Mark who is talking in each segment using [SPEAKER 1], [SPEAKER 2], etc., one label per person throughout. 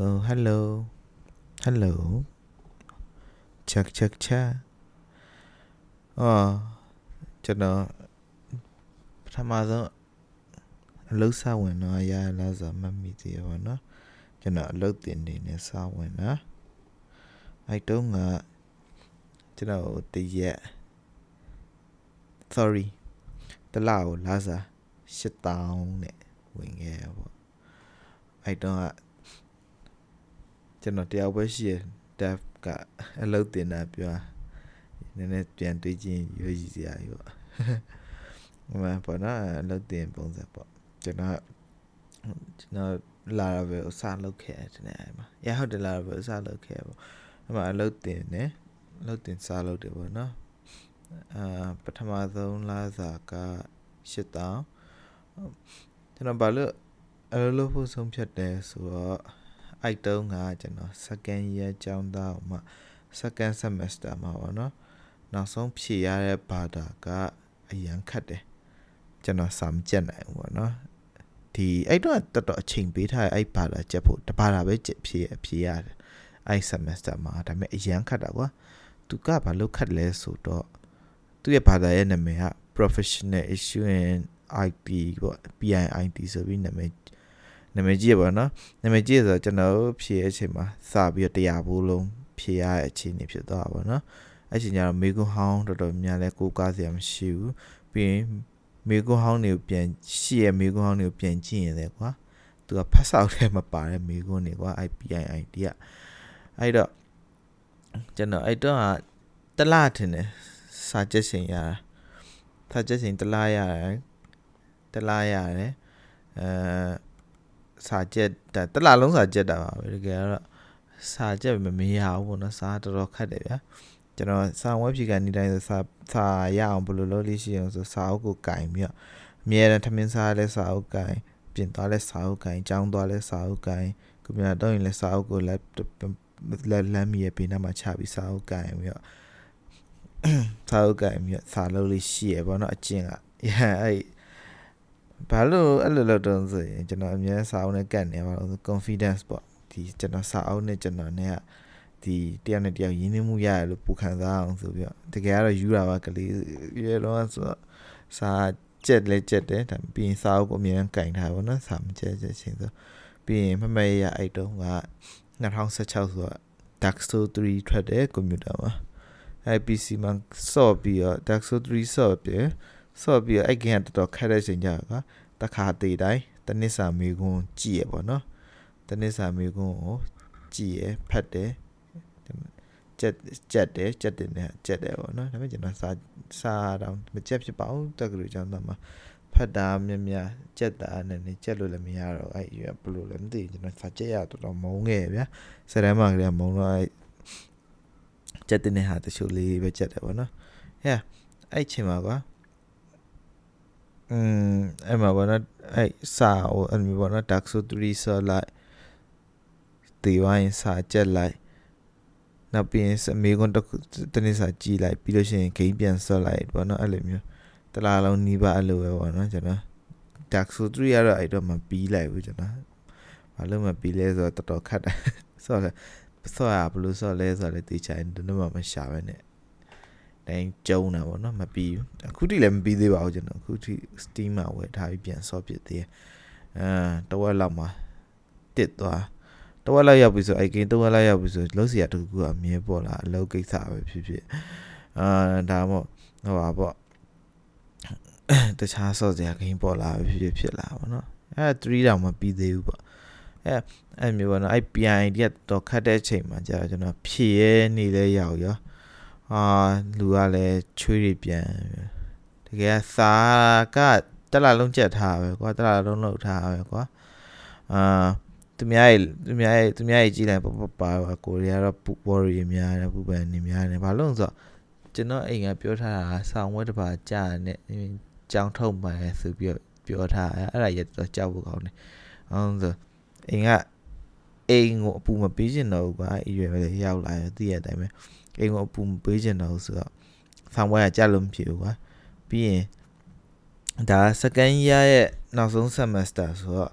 [SPEAKER 1] Oh hello hello check check check အော်ကျွန်တော်ပထမဆုံးအလုပ်စဝင်တော့ရလာဆိုမှတ်မိသေးရပါတော့ကျွန်တော်အလုပ်တင်နေနဲ့စဝင်တာအဲ့တုန်းကကျွန်တော်တရက် sorry တလားကိုလာစား8000နဲ့ဝင်ခဲ့ရပေါ့အဲ့တုန်း ကကျွန်တော်တယောက်ပဲရှိရ dev ကအလုပ်တင်တာပြောနည်းနည်းပြန်တွေးချင်းရွေးရည်စရာကြီးပေါ့ဟိုမှာပေါ့နော်အလုပ်တင်ပုံစံပေါ့ကျွန်တော်ကျွန်တော်လာရပဲအစားလုပ်ခဲ့တယ်အဲ့မှာရဟုတ်တယ်လာရပဲအစားလုပ်ခဲ့ပေါ့အဲ့မှာအလုပ်တင်တယ်အလုပ်တင်စားလုပ်တယ်ပေါ့နော်အာပထမဆုံးလာစာက8000ကျွန်တော်ဘာလို့အလုပ်လုပ်ဖို့ဆုံးဖြတ်တယ်ဆိုတော့ အဲ့တုန်းကကျွန်တော် second year ကျောင်းသားမှာ second semester မှာပေါ့နော်နောက်ဆုံးဖြေရတဲ့ဘာသာကအရန်ခတ်တယ်ကျွန်တော်စာမကြက်နိုင်ဘူးပေါ့နော်ဒီအဲ့တော့တော်တော်အချိန်ပေးထားအဲ့ဘာသာကြက်ဖို့တဘာသာပဲကြက်ဖြေဖြေရတယ်အဲ့ semester မှာဒါပေမဲ့အရန်ခတ်တာကွာသူကဘာလို့ခတ်လဲဆိုတော့သူ့ရဲ့ဘာသာရဲ့နာမည်က professional issue in IT ပေါ့ PIIT ဆိုပြီးနာမည် နာမည်ကြီးရပါတော့နာမည်ကြီးဆိုတော့ကျွန်တော်ဖြေတဲ့အချိန်မှာစပြီးတော့တရားဘူးလုံးဖြေရတဲ့အချိန်နေဖြစ်သွားတာပေါ့နော်အဲ့ချိန်ကျတော့မေကွန်ဟောင်းတော်တော်များလဲကိုကားစရာမရှိဘူးပြီးရင်မေကွန်ဟောင်းတွေကိုပြန်ရှိရမေကွန်ဟောင်းတွေကိုပြန်ကြည့်ရင်လေကွာသူကဖတ်ဆောက်ထဲမှာပါတဲ့မေကွန်တွေကွာ IPII တကအဲ့တော့ကျွန်တော်အဲ့တော့တလားထင်တယ်စာချက်ရှင်ရတာစာချက်ရှင်တလားရတယ်တလားရတယ်အဲ စာချက်တလားလုံးစာချက်တာပါပဲတကယ်တော့စာချက်မမရဘူးပေါ့နော်စာတော်တော်ခက်တယ်ဗျာကျွန်တော်စာဝက်ဖြေကနေတိုင်းဆိုစာစာရအောင်ဘယ်လိုလုပ်လို့ရှိအောင်ဆိုစာအုပ်ကိုကင်ပြီးတော့အမြဲတမ်းထမင်းစားလဲစာအုပ်ကင်ပြင်သွားလဲစာအုပ်ကင်ကြောင်းသွားလဲစာအုပ်ကင်ကွန်ပျူတာတော့ရင်လဲစာအုပ်ကိုလက်လက်လမ်းမီရဲ့ဘေးနားမှာချပြီးစာအုပ်ကင်ပြီးတော့စာအုပ်ကင်ပြီးတော့စာလုပ်လို့ရှိရပေါ့နော်အကျင့်ကအဲ့ ဘာလို့အဲ့လိုလုပ်တော့ဆိုရင်ကျွန်တော်အများစာအုပ်နဲ့ကတ်နေပါလို့ confidence ပေါ့ဒီကျွန်တော်စာအုပ်နဲ့ကျွန်တော်နဲ့ကဒီတယောက်နဲ့တယောက်ရင်းနှီးမှုရတယ်လို့ပူခံစားအောင်ဆိုပြီးတော့တကယ်ကတော့ယူတာပါကလေးရေတော့ဆိုတော့စာကြက်လဲကြက်တယ်ဒါပြီးရင်စာအုပ်ကိုအများကြီးကင်ထားပါတော့စာမကြက်ကြက်ချင်းဆိုပြီးရင်မမရအဲ့တုန်းက2016ဆိုတော့ Daxo 3ထွက်တယ်ကွန်ပျူတာမှာအဲ့ PC မှာဆော့ပြီးတော့ Daxo 3ဆော့ပြီး ဆော့ပြီးတော့အဲ့ကင်ကတော်တော်ခက်တဲ့ချိန်ကြတာတခါတေးတိုင်းတနစ်စာမေကွန်းကြည့်ရပေါ့နော်တနစ်စာမေကွန်းကိုကြည့်ရဖတ်တယ်ကြက်ကြက်တယ်ကြက်တယ်နဲ့ကြက်တယ်ပေါ့နော်ဒါပေမဲ့ကျွန်တော်စာစာတော့မကြက်ဖြစ်ပါဘူးတက္ကသိုလ်ကျောင်းသားမှာဖတ်တာမြင်မြကြက်တာနဲ့နေကြက်လို့လည်းမရတော့အဲ့ရဘလို့လည်းမသိကျွန်တော်စာကြက်ရတော်တော်မုန်းခဲ့ဗျာစရမ်းမှာကလေးမုန်းတော့အဲ့ကြက်တဲ့ဟာတချို့လေးပဲကြက်တယ်ပေါ့နော်ဟဲ့အဲ့ချိန်မှာကွာ อืมအဲ့မှာပေါ့နော်အဲ့စာဟိုအဲ့မျိုးပေါ့နော် dark so 3ဆောလိုက်တေးဝိုင်းစာကြက်လိုက်နောက်ပြီးရင်အမေကွန်တနေ့စာကြည့်လိုက်ပြီးလို့ရှိရင်ဂိမ်းပြန်ဆော့လိုက်ပေါ့နော်အဲ့လိုမျိုးတလားလုံးနီးပါအဲ့လိုပဲပေါ့နော်ကျွန်တော် dark so 3ကတော့အဲ့တော့မပြီးလိုက်ဘူးကျွန်တော်ဘာလို့မပြီးလဲဆိုတော့တော်တော်ခတ်တယ်ဆော့လဲဆော့ရဘလို့ဆော့လဲဆိုတော့လေတေချာရင်တော့မရှာပဲနဲ့ တိုင်းကျုံတာပေါ့နော်မပြီးဘူးအခုထိလည်းမပြီးသေးပါဘူးကျွန်တော်အခုထိ Steam မှာဝယ်ထားပြီးပြန်ဆော့ပစ်သေးတယ်အဲတဝက်လောက်မှာတစ်သွားတဝက်လောက်ရောက်ပြီဆိုအဲ့ကင်းတဝက်လောက်ရောက်ပြီဆိုလုံးစီရတခုကအမြဲပေါ်လာအလုပ်ကိစ္စပဲဖြစ်ဖြစ်အာဒါမှမဟုတ်ဟိုပါပေါ့တခြားဆော့စရာဂိမ်းပေါ်လာဖြစ်ဖြစ်ဖြစ်လာပါတော့အဲ3တောင်မပြီးသေးဘူးပေါ့အဲအဲ့မျိုးပေါ့နော်အဲ့ PID ကတော့ခတ်တဲ့ချိန်မှာကြာကျွန်တော်ဖြည့်ရဲနေလဲရောက်ရော အာလူကလည်းချွေးတွေပြန်တကယ်စာကတက်လာလုံးကြက်ထားပဲကွာတက်လာလုံးလောက်ထားပဲကွာအာသူများရဲ့သူများရဲ့သူများရဲ့ကြီးလိုက်ပပပါကိုရီးယားတော့ပူပေါ်ရီများတယ်ပူပန်နေများတယ်ဘာလို့ဆိုတော့ကျွန်တော်အိမ်ကပြောထားတာဆောင်းဝဲတစ်ပါးကြာနဲ့ကြောင်းထုတ်မှန်းဆိုပြီးပြောထားအဲ့ဒါရတော့ကြောက်ဖို့ကောင်းတယ်အောင်ဆိုအိမ်ကအိမ်ကိုအပူမပေးချင်တော့ဘူးကွာအရွယ်ပဲရောက်လာတယ်သိရတဲ့အတိုင်းပဲ အိမ်ကိုအပူမပေးချင်တော့ဆိုတော့ဆောင်းဝဲကကြလို့မဖြစ်ဘူးကွာပြီးရင်ဒါ second year ရဲ့နောက်ဆုံး semester ဆိုတော့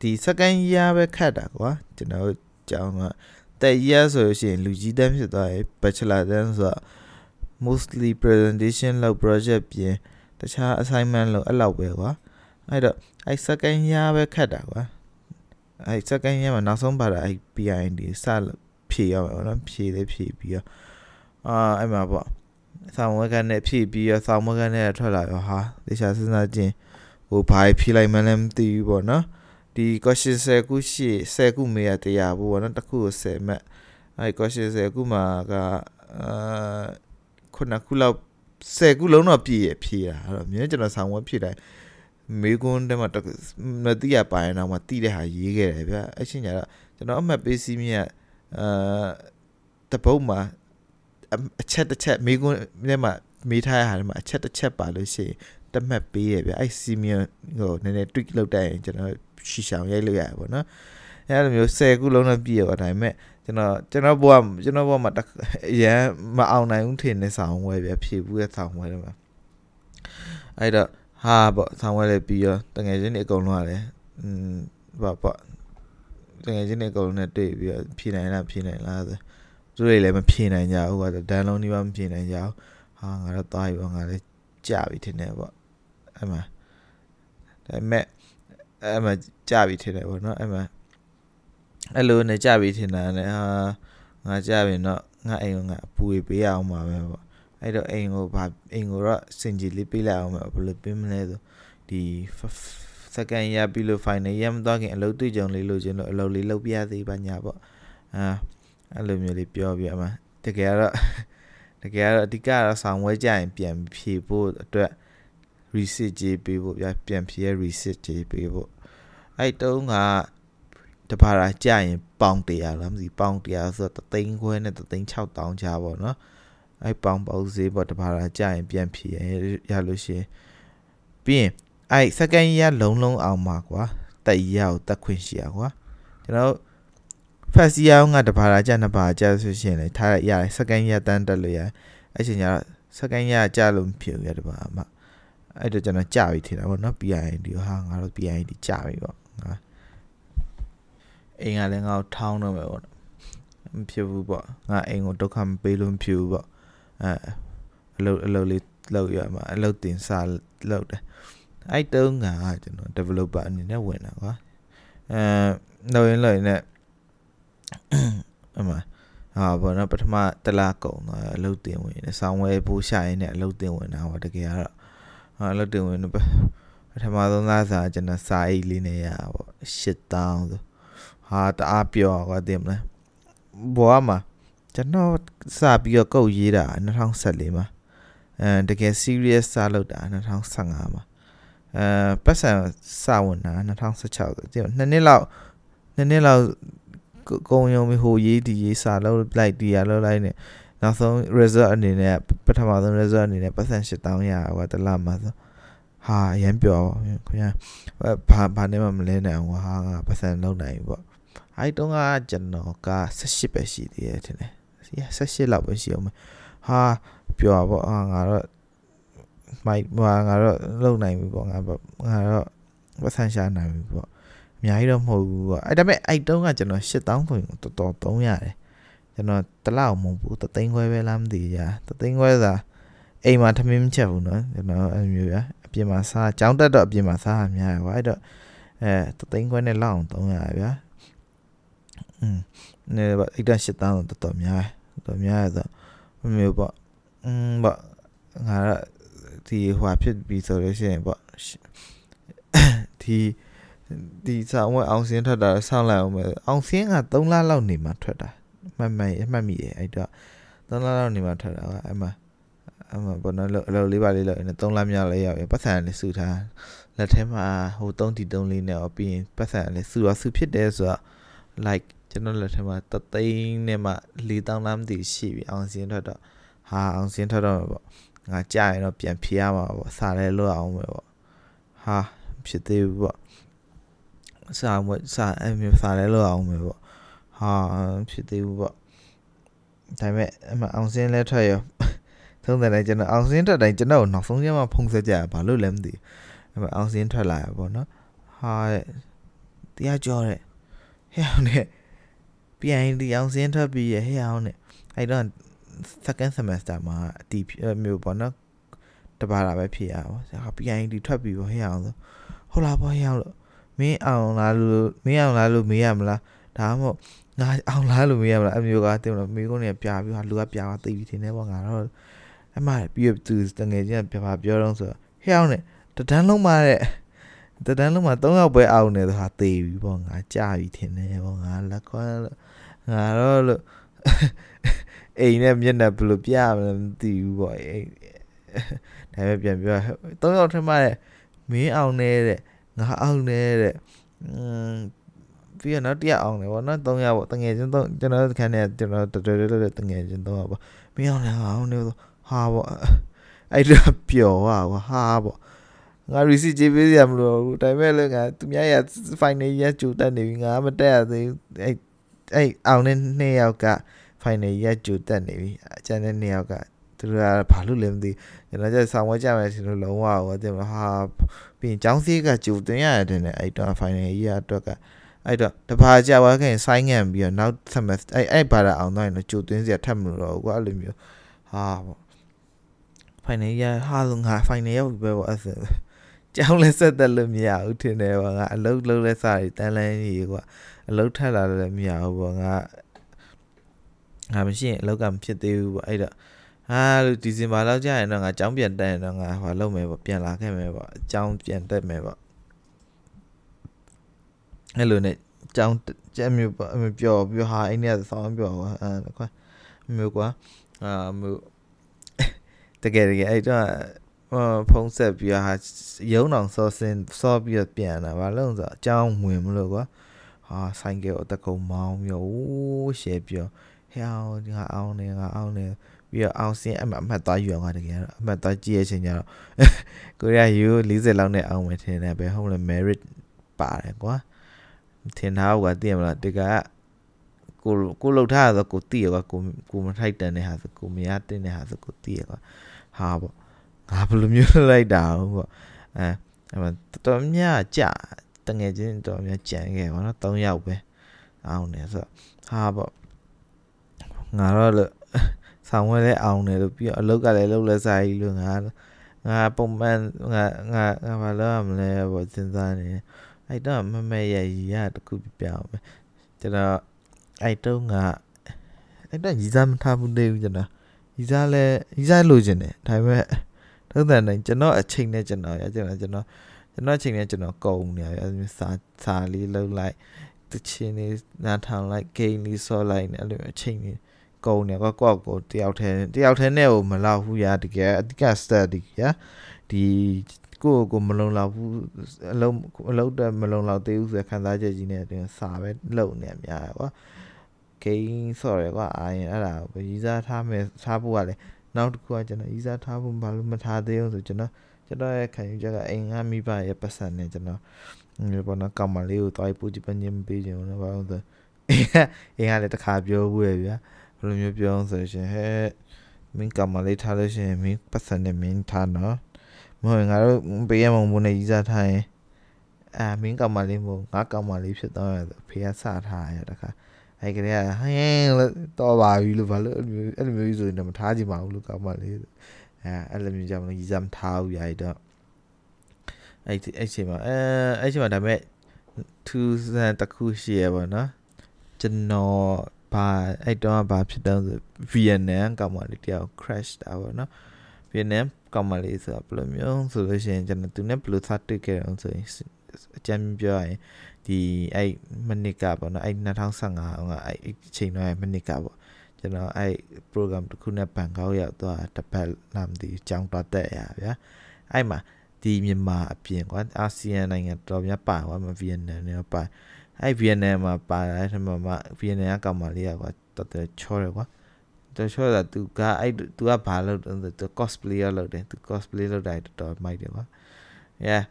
[SPEAKER 1] ဒီ second year ပဲခတ်တာကွာကျွန်တော်ကြောင်းကတက် year ဆိုလို့ရှိရင်လူကြီးတန်းဖြစ်သွားရင် bachelor တန်းဆိုတော့ mostly presentation လောက် project ပြင်တခြား assignment လောက်အဲ့လောက်ပဲကွာအဲ့တော့အဲ့ second year ပဲခတ်တာကွာအဲ့ second year မှာနောက်ဆုံးပါတာအဲ့ PIND စ ဖြည့်ရမှာနော်ဖြည့်လေးဖြည့်ပြီးတော့အာအဲ့မှာပေါ့ဆောင်းဝဲကနေဖြည့်ပြီးတော့ဆောင်းဝဲကနေထွက်လာရောဟာတခြားစဉ်းစားခြင်းဟိုဘာဖြည့်လိုက်မှလည်းမသိဘူးပေါ့နော်ဒီ question 10ခုရှိ10ခုမေးရတရားဘူးပေါ့နော်တစ်ခုကို10မှတ်အဲ့ question 10ခုမှာကအာခုနခုလောက်10ခုလုံးတော့ပြည့်ရဖြည့်တာအဲ့တော့မြင်ကျွန်တော်ဆောင်းဝဲဖြည့်တိုင်းမေကွန်းတက်မှာမသိရပါရင်တော့မသိတဲ့ဟာရေးခဲ့တယ်ဗျအဲ့ချင်းညာတော့ကျွန်တော်အမှတ်ပေးစီးမြတ် အာတပုတ်မှာအချက်တစ်ချက်မေကွန်းထဲမှာမေးထားရတာမှာအချက်တစ်ချက်ပါလို့ရှိရင်တမှတ်ပေးရဗျအဲ့စီမီဟိုနည်းနည်း tweak လုပ်တတ်ရင်ကျွန်တော်ရှီရှောင်ရိုက်လို့ရတယ်ပေါ့နော်အဲ့လိုမျိုး10ခုလုံးတော့ပြည့်ရောဒါပေမဲ့ကျွန်တော်ကျွန်တော်ဘဝကျွန်တော်ဘဝမှာအရန်မအောင်နိုင်ဘူးထင်နေဆောင်ဝဲပြဖြည့်ဘူးရဲ့ဆောင်ဝဲတယ်မှာအဲ့တော့ဟာပေါ့ဆောင်းဝဲလေးပြီးရောတငယ်ချင်းတွေအကုန်လုံးရတယ်อืมပေါ့ပေါ့ တငယ်ချင်းတွေအကုန်လုံးနဲ့တွေ့ပြီးတော့ဖြေနိုင်လားဖြေနိုင်လားဆိုသူတွေလည်းမဖြေနိုင်ကြဘူးကွာဒန်လုံးဒီမှာမဖြေနိုင်ကြဘူးဟာငါတော့သွားပြီပေါ့ငါလည်းကြာပြီထင်တယ်ပေါ့အဲ့မှာဒါပေမဲ့အဲ့မှာကြာပြီထင်တယ်ပေါ့နော်အဲ့မှာအဲ့လိုနဲ့ကြာပြီထင်တာနဲ့ဟာငါကြာပြီတော့ငါအိမ်ကငါအပူပေးရအောင်ပါပဲပေါ့အဲ့တော့အိမ်ကိုဗာအိမ်ကိုတော့စင်ကြီးလေးပေးလိုက်အောင်ဘယ်လိုပေးမလဲဆိုဒီ second year ပြီးလို့ final year မသွားခင်အလုပ်တွေ့ကြုံလေးလို့ချင်းလို့အလုပ်လေးလုပ်ပြရသေးပါညာပေါ့အာအဲ့လိုမျိုးလေးပြောပြမှာတကယ်တော့တကယ်တော့အဓိကတော့ဆောင်းဝဲကြရင်ပြန်ဖြေဖို့အတွက် research ကြီးပေးဖို့ပြပြန်ဖြေရ research ကြီးပေးဖို့အဲ့တုန်းကတပါးရာကြရင်ပေါင်100လားမသိပေါင်100ဆိုတော့တသိန်းခွဲနဲ့တသိန်း6000ချာပေါ့နော်အဲ့ပေါင်ပေါဈေးပေါ့တပါးလာကြရင်ပြန်ဖြေရလို့ရှိရင်ပြီးရင် အဲ့ second year လုံးလုံးအောင်ပါကွာတက်ရကိုတက်ခွင့်ရှိရကွာကျွန်တော် first year ကတပါးလာကြနှစ်ပါးကြဆိုရှင်လေထားရရတယ် second year တန်းတက်လို့ရအဲ့ချိန်ကျတော့ second year ကြလို့မဖြစ်ဘူးရတပါအမအဲ့တော့ကျွန်တော်ကြပြီထင်တာပေါ့နော် PID ဟာငါတို့ PID ကြပြီပေါ့ငါအိမ်ကလည်းငါ့ကိုထောင်းတော့မယ်ပေါ့မဖြစ်ဘူးပေါ့ငါအိမ်ကိုဒုက္ခမပေးလို့မဖြစ်ဘူးပေါ့အဲအလုပ်အလုပ်လေးလုပ်ရမှာအလုပ်တင်စားလုပ်တယ် အဲ့တုန်းကကျွန်တော် developer အနေနဲ့ဝင်တာကွာအဲလုပ်ရင်လုပ်ရင်လည်းအမဟာဘောနော်ပထမတလားကုံတော့အလုပ်တင်ဝင်တယ်ဆောင်းဝဲပိုးရှာရင်းနဲ့အလုပ်တင်ဝင်တာဟောတကယ်ကတော့အလုပ်တင်ဝင်ပထမဆုံးသားစာကျွန်တော်စာအိတ်လေးနဲ့ရပေါ့8000ဆိုဟာတအားပြောကွာတင်မလားဘောမှာကျွန်တော်စပြီးတော့ကုတ်ရေးတာ2014မှာအဲတကယ် serious စလုပ်တာ2015မှာ အဲပတ်စံစဝင်တာ2016ဆိုဒီနှစ်နှစ်လောက်နှစ်နှစ်လောက်ကုံယုံပြီးဟိုရေးဒီရေးစာလုပ်လိုက်ဒီရလုပ်လိုက်နေနောက်ဆုံး result အနေနဲ့ပထမဆုံး result အနေနဲ့ပတ်စံ8000ရဟိုတလမှာဆိုဟာရမ်းပြောခင်ဗျာဘာဘာနဲ့မှမလဲနိုင်ဘူးဟာပတ်စံလုံးနိုင်ပေါ့အဲ့တုန်းကကျွန်တော်က18ပဲရှိသေးတယ်ထင်တယ်18လောက်ပဲရှိအောင်ဟာပြောပါဟာငါတော့ မိုက်ဟာငါတော့လုံနိုင်ပြီပေါ့ငါငါတော့ပတ်ဆန်ရှာနိုင်ပြီပေါ့အများကြီးတော့မဟုတ်ဘူးပေါ့အဲ့ဒါပေမဲ့အဲ့တုန်းကကျွန်တော်8000ဆိုရင်တော်တော်သုံးရတယ်ကျွန်တော်တလောက်မဟုတ်ဘူးတသိန်းခွဲပဲလားမသိကြတသိန်းခွဲသာအိမ်မှာထမင်းမချက်ဘူးနော်ကျွန်တော်အဲ့မျိုးပြအပြင်မှာစားကြောင်းတက်တော့အပြင်မှာစားရများရပါအဲ့တော့အဲတသိန်းခွဲနဲ့လောက်အောင်သုံးရဗျာอืมနေပါအဲ့ဒါ8000တော့တော်တော်များတော်များရဆိုမျိုးပေါ့อืมပေါ့ငါ ဒီဟွာဖြစ်ပြီဆိုလို့ရှိရင်ပေါ့ဒီဒီဆောင်ဝဲအောင်စင်းထွက်တာဆောင်းလိုက်အောင်မယ်အောင်စင်းက3လလောက်နေမှထွက်တာမှတ်မှတ်မှတ်မိတယ်အဲ့တော့3လလောက်နေမှထွက်တာကအဲ့မှာအဲ့မှာဘောနော်အလုပ်လေးပါလေးလုပ်နေ3လမြောက်လေးရောက်ရပတ်စံလေးစုထားလက်ထဲမှာဟို3တီ3လေးနဲ့ပြီးရင်ပတ်စံလေးစုတော့စုဖြစ်တယ်ဆိုတော့ like ကျွန်တော်လက်ထဲမှာတသိန်းနဲ့မှ4000လမ်းတည်ရှိပြီအောင်စင်းထွက်တော့ဟာအောင်စင်းထွက်တော့ပေါ့ ငါကြာရင်တော့ပြန်ဖြေရမှာပေါ့စာလဲလွတ်အောင်ပဲပေါ့ဟာဖြစ်သေးဘူးပေါ့စာမစာအမျိုးစာလဲလွတ်အောင်ပဲပေါ့ဟာဖြစ်သေးဘူးပေါ့ဒါပေမဲ့အမအောင်စင်းလဲထွက်ရောသုံးတယ်လည်းကျွန်တော်အောင်စင်းထွက်တိုင်းကျွန်တော်နောက်ဆုံးကျမှဖုံးဆက်ကြဘာလို့လဲမသိဘူးအမအောင်စင်းထွက်လာရပေါ့နော်ဟာတရားကြောတဲ့ဟဲ့အောင်နဲ့ပြန်ဒီအောင်စင်းထွက်ပြီးရဟဲ့အောင်နဲ့အဲ့တော့ second semester မှာအတီးမျိုးပေါ့နော်တပါတာပဲဖြစ်ရပါဘောဟာပြန်ဒီထွက်ပြီးဟဲ့အောင်ဆိုဟုတ်လားပေါ့ဟဲ့အောင်လို့မင်းအောင်လားလို့မင်းအောင်လားလို့မေးရမလားဒါမှမဟုတ်ငါအောင်လားလို့မေးရမလားအမျိုးကတင်လို့မိကုန်းနေပြပြီးဟာလူကပြသွားသိပြီးထင်တယ်ပေါ့ငါတော့အမှပြီးသူတငယ်ချင်းပြပါပြောတော့ဆိုဟဲ့အောင်နဲ့တဒန်းလုံးမှာတဲ့တဒန်းလုံးမှာ၃ယောက်ပဲအောင်နေဆိုတာသိပြီပေါ့ငါကြာပြီထင်တယ်ပေါ့ငါလက်ခွန်းငါတော့လို့ အိမ်နဲ့မျက်နှာဘယ်လိုပြမလဲမသိဘူးပေါ့အိမ်ဒါပဲပြန်ပြော၃ယောက်ထမတဲ့မင်းအောင်နေတဲ့ငါအောင်နေတဲ့อืมပြီးတော့နောက်တစ်ယောက်အောင်တယ်ပေါ့နော်၃ယောက်ပေါ့တငယ်ချင်း၃ကျွန်တော်ခန်းထဲကျွန်တော်တော်တော်တော်တငယ်ချင်း၃ယောက်ပေါ့မင်းအောင်နေအောင်နေဟာပေါ့အဲ့ဒါပျော်ပါကွာဟာပေါ့ငါ receipt ကြေးပေးရမလို့ဘူးဒါပေမဲ့လည်းငါသူများရ final ရကြိုတက်နေပြီငါမတက်ရသေးဘူးအဲ့အဲ့အောင်တဲ့နှစ်ယောက်က final ရကြိုတက်နေပြီအကျန်တဲ့နှစ်ယောက်ကသူတို့ကဘာလို့လဲမသိကျွန်တော်ကျဆောင်းဝဲကြမယ်ရှင်လို့လုံးဝဟောတယ်ဟာပြီးရင်ចောင်းစည်းကကြိုတင်ရတယ်တဲ့အဲ့တော့ final ရအတွက်ကအဲ့တော့တပါကြွားခင်ဆိုင်းငံပြီးတော့နောက် semester အဲ့အဲ့ဘာသာအောင်တော့ရင်ကြိုတင်စရာထပ်မလို့တော့ကွာအဲ့လိုမျိုးဟာပေါ့ final ရဟာလို့ငါ final ရောက်ပြီပဲပေါ့အဲ့ဆိုကြောင်းလဲဆက်သက်လို့မရဘူးထင်တယ်ပေါ့ငါအလုတ်လုံးလဲစားရီတန်းလန်းကြီးကွာအလုတ်ထက်လာလည်းမရဘူးပေါ့ငါ ငါမရှိရင်အလုတ်ကမဖြစ်သေးဘူးပေါ့အဲ့တော့ဟာလို့ဒီဇင်ဘာလောက်ကြာရင်တော့ငါကြောင်းပြန်တက်ရင်တော့ငါဟိုလုပ်မယ်ပေါ့ပြန်လာခဲ့မယ်ပေါ့အကြောင်းပြန်တက်မယ်ပေါ့အဲ့လိုနဲ့ကြောင်းကျက်မျိုးပေါ့ပျော်ပြီးဟာအဲ့နေ့ဆောင်းပျော်ကွာအဲကွာမျိုးကွာအာမျိုးတကယ်တကယ်အဲ့တော့ဖုံးဆက်ပြီးဟာရုံတော်စောစင်စောပြီးပြန်လာဘာလို့ဆိုအကြောင်းဝင်မလို့ကွာဟာဆိုင်ကယ်အတကုံမောင်းမျိုးရှယ်ပြော ဟဲ့အောင်ဒီငါအောင်နေငါအောင်နေပြီးတော့အောင်စင်အမှတ်အမှတ်သွားယူအောင်ကတကယ်တော့အမှတ်သွားကြည့်ရချင်းကြတော့ကိုရီးယားယူ40လောက်နဲ့အောင်မယ်ထင်တယ်ပဲဟုတ်လား merit ပါတယ်ကွာထင်ထားကတည်မလားတကယ်ကိုကိုလှုပ်ထားဆိုကိုတည်ရကွာကိုကိုမထိုက်တန်တဲ့ဟာဆိုကိုမရတဲ့ဟာဆိုကိုတည်ရကွာဟာပေါ့ငါဘယ်လိုမျိုးလိုက်တာပေါ့အဲအဲ့တော်များကြတငယ်ချင်းတော်များကြံခဲ့ပါတော့၃ယောက်ပဲအောင်နေဆိုဟာပေါ့ ငါတော့ဆောင်းဝဲလဲအောင်နေလို့ပြီးတော့အလုပ်ကလည်းလုပ်လဲစားကြီးလို့ငါငါပုံမှန်ငါငါငါဘာလို့မလဲပေါ့စဉ်းစားနေအဲ့တော့မမေရရီရတခုပြအောင်ပဲကျွန်တော်အဲ့တော့ငါအဲ့တော့ရီစားမထားဘူးသေးဘူးကျွန်တော်ရီစားလဲရီစားလိုချင်တယ်ဒါပေမဲ့ထုံးတဲ့နိုင်ကျွန်တော်အချိန်နဲ့ကျွန်တော်ရကျွန်တော်ကျွန်တော်ကျွန်တော်အချိန်နဲ့ကျွန်တော်ကုံနေရအဲစာစာလေးလှုပ်လိုက်တချင်းလေးနားထောင်လိုက်ဂိမ်းလေးဆော့လိုက်နေအဲ့လိုအချိန်လေး ကုံနေကောက်ကောက်ကိုတယောက်တည်းတယောက်တည်းနဲ့ကိုမလောက်ဘူးရာတကယ်အဓိက study ရာဒီကိုကိုမလုံလောက်ဘူးအလုံးအလုံးတက်မလုံလောက်သေးဘူးဆိုခံစားချက်ကြီးနဲ့တင်စာပဲလုံနေအများကွာဂိမ်းဆော့ရကွာအာရင်အဲ့ဒါကိုရေးစားထားမယ်ထားဖို့ကလည်းနောက်တစ်ခုကကျွန်တော်ရေးစားထားဖို့ဘာလို့မထားသေးအောင်ဆိုကျွန်တော်ကျွန်တော်ရဲ့ခံယူချက်ကအိမ်ကမိဘရဲ့ပတ်စံနဲ့ကျွန်တော်ဒီပေါ်တော့ကောင်မလေးကိုတွားပူကြည့်ပညင်ပေးကြတယ်ဘာလို့ဆိုအိမ်ကလည်းတစ်ခါပြောဘူးရဗျာ ဘယ်လိုမျိုးပြောအောင်ဆိုရှင်ဟဲ့မင်းကောင်မလေးထားလို့ရှိရင်မင်းပတ်စံနဲ့မင်းထားနော်မဟုတ်ငါတို့ပေးရမုံဘုံနဲ့ရေးစားထားရင်အာမင်းကောင်မလေးမို့ငါကောင်မလေးဖြစ်တော့ရဖေကစထားရတခါအဲ့ကလေးကဟင်းလို့တော့ပါပြီလို့ဘာလို့အဲ့လိုမျိုးဆိုရင်မထားကြည့်ပါဘူးလို့ကောင်မလေးအဲအဲ့လိုမျိုးကြောင့်ရေးစားမထားဘူးရတော့အဲ့အဲ့ချိန်မှာအဲအဲ့ချိန်မှာဒါပေမဲ့2000တခုရှိရပါတော့ကျွန်တော် ဘာအဲ့တော့ဘာဖြစ်တော့ဆို VNN ကောင်မလေးတယောက် crash တာပေါ့နော် VNN ကောင်မလေးဆိုတာဘယ်လိုမျိုးဆိုလို့ရှိရင်ကျွန်တော်သူနဲ့ဘယ်လိုစတွေ့ခဲ့အောင်ဆိုရင်အကြမ်းပြောရရင်ဒီအဲ့မနစ်ကပေါ့နော်အဲ့2015ကအဲ့အချိန်တော့မနစ်ကပေါ့ကျွန်တော်အဲ့ program တစ်ခုနဲ့ဘန်ကောက်ရောက်သွားတပတ်လာမသိကြောင်းတော့တက်ရဗျာအဲ့မှာ ဒီမြန်မာအပြင်ကွာအာဆီယံနိုင်ငံတော်များပါကွာမဗီယက်နမ်နဲ့ပါအဲ့ဗီယက်နမ်မှာပါတဲ့ထဲမှာဗီယက်နမ်ကကောင်မလေးကွာတော်တော်ချောတယ်ကွာတော်ချောတာသူကအဲ့သူကဘာလုပ်တယ်သူ cosplayer လုပ်တယ်သူ cosplay လုပ်တယ်တော်တော်မိုက်တယ်ကွာ yeah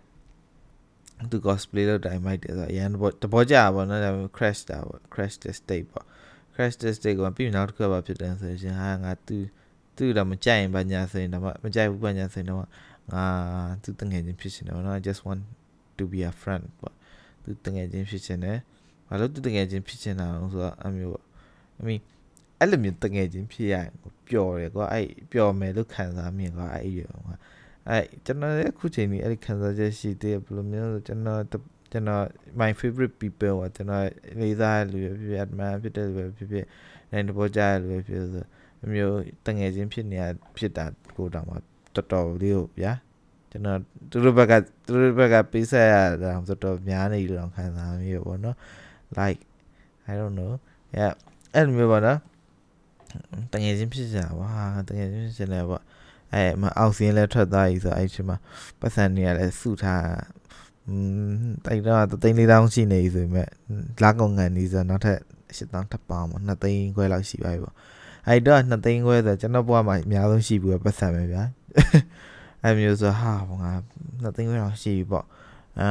[SPEAKER 1] သူ cosplay လုပ်တိုင်းမိုက်တယ်ဆိုတော့ရန်ဘောတဘောကြပါဘောနော်ဒါပေမဲ့ crash တာပေါ့ crash the state ပေါ့ crash the state ကိုပြီးနောက်တစ်ခါပါဖြစ်တယ်ဆိုရင်ဟာငါသူသူတော့မကြိုက်ရင်ဘာညာဆိုရင်တော့မကြိုက်ဘူးဘာညာဆိုရင်တော့ ငါသူတငယ်ချင်းဖြစ်ရှင်တယ်နော် I just want to be a friend ပေါ့သူတငယ်ချင်းဖြစ်ချင်တယ်ဘာလို့သူတငယ်ချင်းဖြစ်ချင်တာလဲဆိုတော့အမျိုးပေါ့ I mean အဲ့လိုမျိုးတငယ်ချင်းဖြစ်ရရင်ပျော်တယ်ကွာအဲ့ပျော်မယ်လို့ခံစားမြင်ကွာအဲ့ရကွာအဲ့ကျွန်တော်လည်းအခုချိန်นี้အဲ့ဒီခံစားချက်ရှိသေးဘယ်လိုမျိုးကျွန်တော်ကျွန်တော် my favorite people ကကျွန်တော်လေးစားလူပဲဖြစ်ဖြစ် admire ဖြစ်တဲ့လူပဲဖြစ်ဖြစ်နိုင်တော့ကြားလူပဲဖြစ်ဆိုအမျိုးတငယ်ချင်းဖြစ်နေဖြစ်တာကိုတောင်မှ တော်တော်လေးကိုဗျာကျွန်တော်သူတို့ဘက်ကသူတို့ဘက်ကပေးဆက်ရတာတော်တော်များနေလို့ခံစားမိရပေါ့နော် like i don't know yeah အဲ့လိုမျိုးပေါ့နော်တငယ်ချင်းဖြစ်ကြတာပါတငယ်ချင်းဖြစ်နေပေါ့အဲ့မအောက်စင်းလဲထွက်သွားပြီဆိုအဲ့ချိန်မှာပတ်စံနေရလဲစုထားอืมတိုက်တော့တိန်းလေးတောင်းရှိနေပြီဆိုပေမဲ့လာကုန်ငံနေဆိုနောက်ထပ်ရှစ်တောင်းထပ်ပါမှာ2သိန်းခွဲလောက်ရှိပါပြီပေါ့အဲ့တော့2သိန်းခွဲဆိုကျွန်တော်ဘွားမှာအများဆုံးရှိဘူးပတ်စံပဲဗျာ အဲ့မျိုးဆိုဟာငါ2သိန်းခွဲလောက်ရှိပြီပေါ့အာ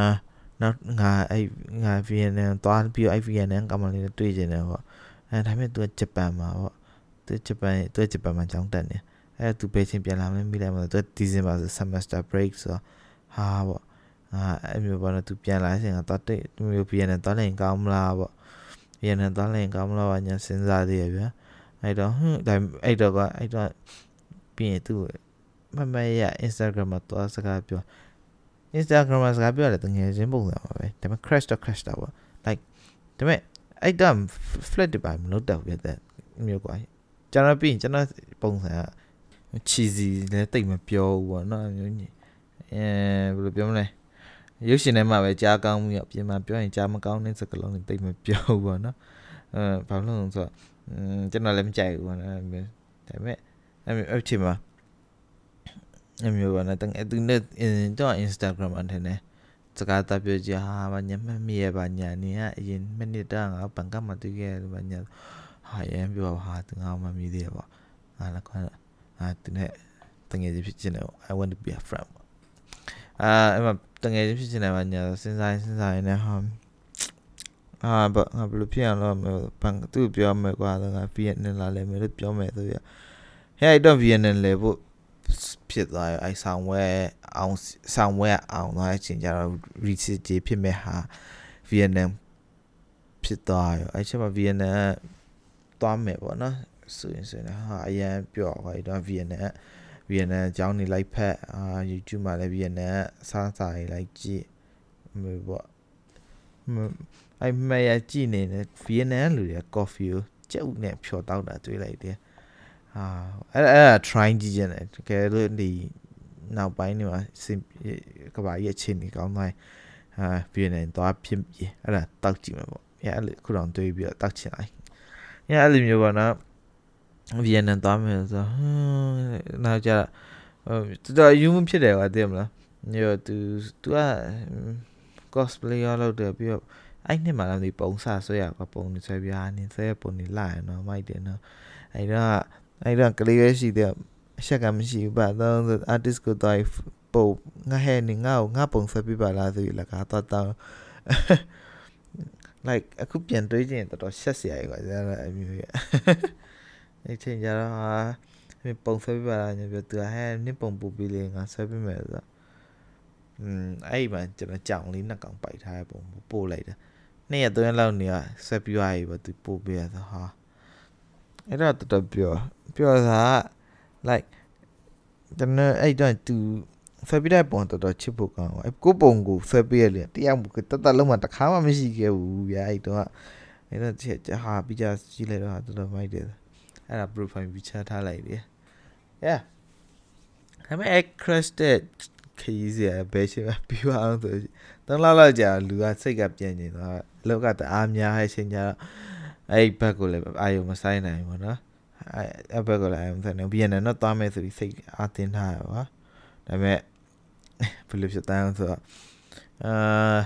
[SPEAKER 1] နောက်ငါအဲ့ငါ VNN သွားပြီးအဲ့ VNN ကမလေးတွေ့ကျင်တယ်ပေါ့အဲဒါပေမဲ့ तू ဂျပန်မှာပေါ့သူဂျပန်သူဂျပန်မှာကျောင်းတက်နေအဲသူဘယ်ချင်းပြန်လာမလဲမိလိုက်မလို့သူဒီဇင်ဘာဆို semester break ဆိုဟာပေါ့အာအဲ့မျိုးပေါ့နော်သူပြန်လာစဉ်ကတော့တိတ်သူမျိုးပြန်နေတော့လည်းကောင်းမလားပေါ့ပြန်နေတော့လည်းကောင်းမလားညာစဉ်းစားသေးရဗျာအဲ့တော့ဟွန်းဒါအဲ့တော့ကအဲ့တော့ပြင်သူ မမရ Instagram မှာတော့စကားပြော Instagram မှာစကားပြောရတယ်တငယ်ချင်းပုံစံပါပဲဒါပေမဲ့ crash တော့ crash တာပေါ့ like ဒါပေမဲ့အဲ့တော့ flat တွေပါမလုပ်တော့ပြတဲ့မျိုးကွာကျွန်တော်ပြီးကျွန်တော်ပုံစံက cheesy လည်းတိတ်မပြောဘူးပေါ့နော်မျိုးကြီးအဲဘယ်လိုပြောမလဲရုပ်ရှင်ထဲမှာပဲကြားကောင်းမှုရပြင်မှာပြောရင်ကြားမကောင်းတဲ့စကားလုံးတွေတိတ်မပြောဘူးပေါ့နော်အဲဘာလို့လဲဆိုတော့ကျွန်တော်လည်းမကြိုက်ဘူးပေါ့နော်ဒါပေမဲ့အဲ့အဲ့ချိန်မှာ အမျိုးပါနဲ့တကယ်သူနဲ့တော့ Instagram အထင်နဲ့စကားတပြောကြဟာဘာညမမီရပါညာနေအရင်မိနစ်တန်းကဘန်ကမှာတွေ့ခဲ့တယ်ဘာညာဟာရန်ပြောဟာသူငါမမီသေးပါဟာလည်းခွန်းအာသူနဲ့တငယ်ချင်းဖြစ်ချင်တယ် I want to be a friend အာအဲ့မှာတငယ်ချင်းဖြစ်ချင်တယ်ဘာညာစဉ်းစားစဉ်းစားနေဟာအာဘာငါဘယ်လိုဖြစ်အောင်လို့ဘန်သူပြောမယ်ကွာငါ VN လာလဲမယ်လို့ပြောမယ်ဆိုရဟဲ့တော့ VN လဲဖို့ ဖြစ်သွားရအဲဆောင်းဝဲအောင်ဆောင်းဝဲအောင်သွားတဲ့အချိန်ကျတော့ research ဖြစ်မဲ့ဟာ VN ဖြစ်သွားရအဲချက်မှာ VN သွားမယ်ပေါ့နော်ဆိုရင်ဆိုရင်ဟာအရန်ပြော့သွားတော့ VN VN အကြောင်းနေလိုက်ဖက်အာ YouTube မှာလည်း VN စားစာတွေလိုက်ကြည့်မျိုးပေါ့အဲ့မရကြည့်နေတဲ့ VN လူတွေက coffee ကိုကြက်ဥနဲ့ဖြော်တောက်တာတွေ့လိုက်တယ် ဟာအဲ့အဲ့ဒါ try ကြည့်ကြတယ်တကယ်လို့ဒီနောက်ပိုင်းနေမှာစင်ကဘာရဲ့ချင်းနေကောင်းတိုင်းဟာပြည်နေတော့ဖြစ်ပြီးအဲ့ဒါတောက်ကြည့်မှာပေါ့အဲ့အဲ့ခုတော့တွေးပြီးတော့တောက်ချင်လိုက်အဲ့အဲ့လိုမျိုးပေါ့နော်ဗီယက်နမ်သွားမယ်ဆိုဟင်းနောက်ကြတော်တော်ယူမဖြစ်တယ်ကွာသိမလားညိုသူသူက cosplay ရလို့တယ်ပြီးတော့အဲ့နှစ်မှလည်းဒီပုံစဆွဲရကွာပုံနေဆွဲပြားနေဆွဲပုံနေလာရနော်မိုက်တယ်နော်အဲ့တော့ အဲ့တော့ကလေးပဲရှိတယ်အချက်ကမရှိဘူးပါတော့ artist ကိုတော့ပုံငါဟဲနေငါ့ကိုငါပုံဆွဲပြပါလားဆိုပြီးလကားတော့တော့ like အခုပြန်တွေးကြည့်ရင်တော်တော်ရှက်စရာကြီးကွာအဲ့မျိုးရအဲ့ချိန်ကြတော့ဟာပုံဆွဲပြပါလားညပြောသူဟဲနင့်ပုံပူပြီးလေငါဆွဲပြမယ်ဆိုတော့อืมအဲ့မှာကျွန်တော်ကြောင်လေးနှစ်ကောင်ပိုက်ထားတဲ့ပုံပို့လိုက်တယ်နေ့ရက်သွင်းလောက်နေရဆွဲပြရပြီပေါ့သူပို့ပြရဆိုဟာ အဲ့တော့တော်တော်ပြောပြောတာ like ကျွန်တော်အဲ့တော့သူဆွဲပြတဲ့ပုံတော်တော်ချစ်ဖို့ကောင်းအဲ့ကိုပုံကိုဆွဲပြရလေတရားမှုတတလုံးမှတစ်ခါမှမရှိခဲ့ဘူးဗျာအဲ့တော့အဲ့တော့ချက်ဟာပြီးကြကြည့်လိုက်တော့တော်တော်မိုက်တယ်အဲ့ဒါ profile picture ထားလိုက်တယ် yeah ဒါပေမဲ့ crash တဲ့ခရီးစရာဘယ်ရှိမှပြီးအောင်ဆိုတော့လောက်လောက်ကြာလူကစိတ်ကပြန်နေတော့လောကတအားများတဲ့အချိန်ကျတော့ အဲ့ဘက်ကိုလည်းအာယုံမဆိုင်နိုင်ဘူးเนาะအဲ့ဘက်ကိုလည်းအာယုံမဆိုင်နိုင်ဘူး BNN တော့သွားမယ်ဆိုပြီးစိတ်အားတင်းထားရပါဒါပေမဲ့ဘယ်လိုဖြစ်တိုင်းဆိုတော့အာ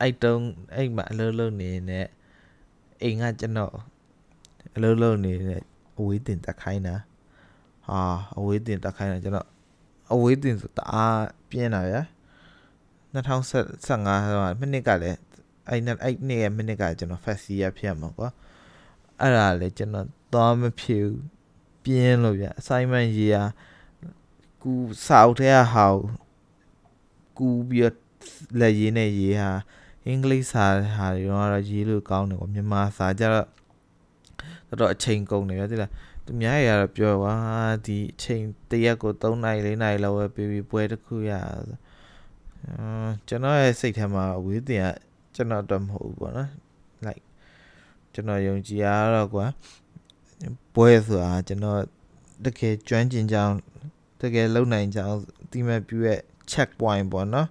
[SPEAKER 1] အဲ့တုံးအဲ့မှာအလုံးလုံးနေတဲ့အိမ်ကကျွန်တော်အလုံးလုံးနေတဲ့အဝေးတင်တက်ခိုင်းတာဟာအဝေးတင်တက်ခိုင်းတာကျွန်တော်အဝေးတင်ဆိုတအားပြင်းတာဗျာ2015ဆိုတော့မိနစ်ကလည်း အဲ့နဲ့အဲ့နေ့ရဲ့မိနစ်ကကျွန်တော် fast year ဖြစ်မှာကွာအဲ့ဒါလေကျွန်တော်သွားမဖြစ်ဘူးပြင်းလို့ဗျ assignment ရေးရကူစောက်တဲ့ဟာကူပြီးလက်ရေးနဲ့ရေးဟာအင်္ဂလိပ်စာဟာတွေတော့ရေးလို့ကောင်းတယ်ကွာမြန်မာစာကြတော့တော်တော်အချိန်ကုန်တယ်ဗျာသိလားသူများရတော့ပြောပါဒီအချိန်တရက်ကို3နိုင်4နိုင်လောက်ပဲပြီးပြီးပွဲတစ်ခုရအာကျွန်တော်ရဲ့စိတ်ထဲမှာအဝေးတင်က ကျွန်တော်တော့မဟုတ်ဘူးပေါ့နော် like ကျွန်တော်ယုံကြည်ရတော့ကွာပွဲဆိုတာကျွန်တော်တကယ်ကျွမ်းကျင်ကြောင်းတကယ်လုံနိုင်ကြောင်းဒီမဲ့ပြည့်ရဲ့ check point ပေါ့နော်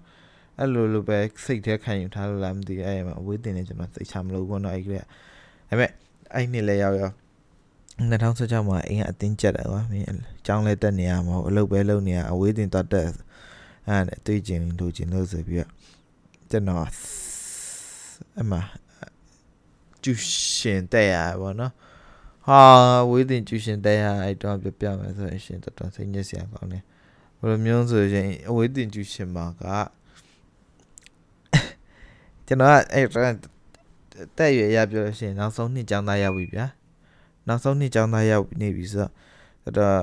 [SPEAKER 1] အဲ့လိုလိုပဲစိတ်ထဲခံယူထားလို့လားမသိအဲ့မှာအဝေးတင်နေကျွန်တော်စိတ်ချမလို့ဘောနော်အဲ့ကလေးဒါပေမဲ့အဲ့နှစ်လဲရောက်ရောက်2016မှာအိမ်ကအတင်းကျက်တယ်ကွာမင်းအကြောင်းလဲတက်နေရမှာအလုပ်ပဲလုပ်နေရအဝေးတင်တော့တက်အဲ့ဒါနဲ့တွေ့ကျင်လို့ကျင်လို့ဆိုပြီးတော့ကျွန်တော် အမကျူရှင်တဲ့ရပါတော့ဟာဝေးတင်ကျူရှင်တဲ့ရအဲ့တော့ပြပြမယ်ဆိုရင်ရှင်တော်တော်စိတ်ညစ်စရာကောင်းတယ်ဘယ်လိုမျိုးဆိုရင်အဝေးတင်ကျူရှင်မှာကကျွန်တော်အဲ့တက်ရွယ်ရပြောလို့ရှိရင်နောက်ဆုံးနှစ်ကျောင်းသားရောက်ပြီဗျာနောက်ဆုံးနှစ်ကျောင်းသားရောက်နေပြီဆိုတော့တော်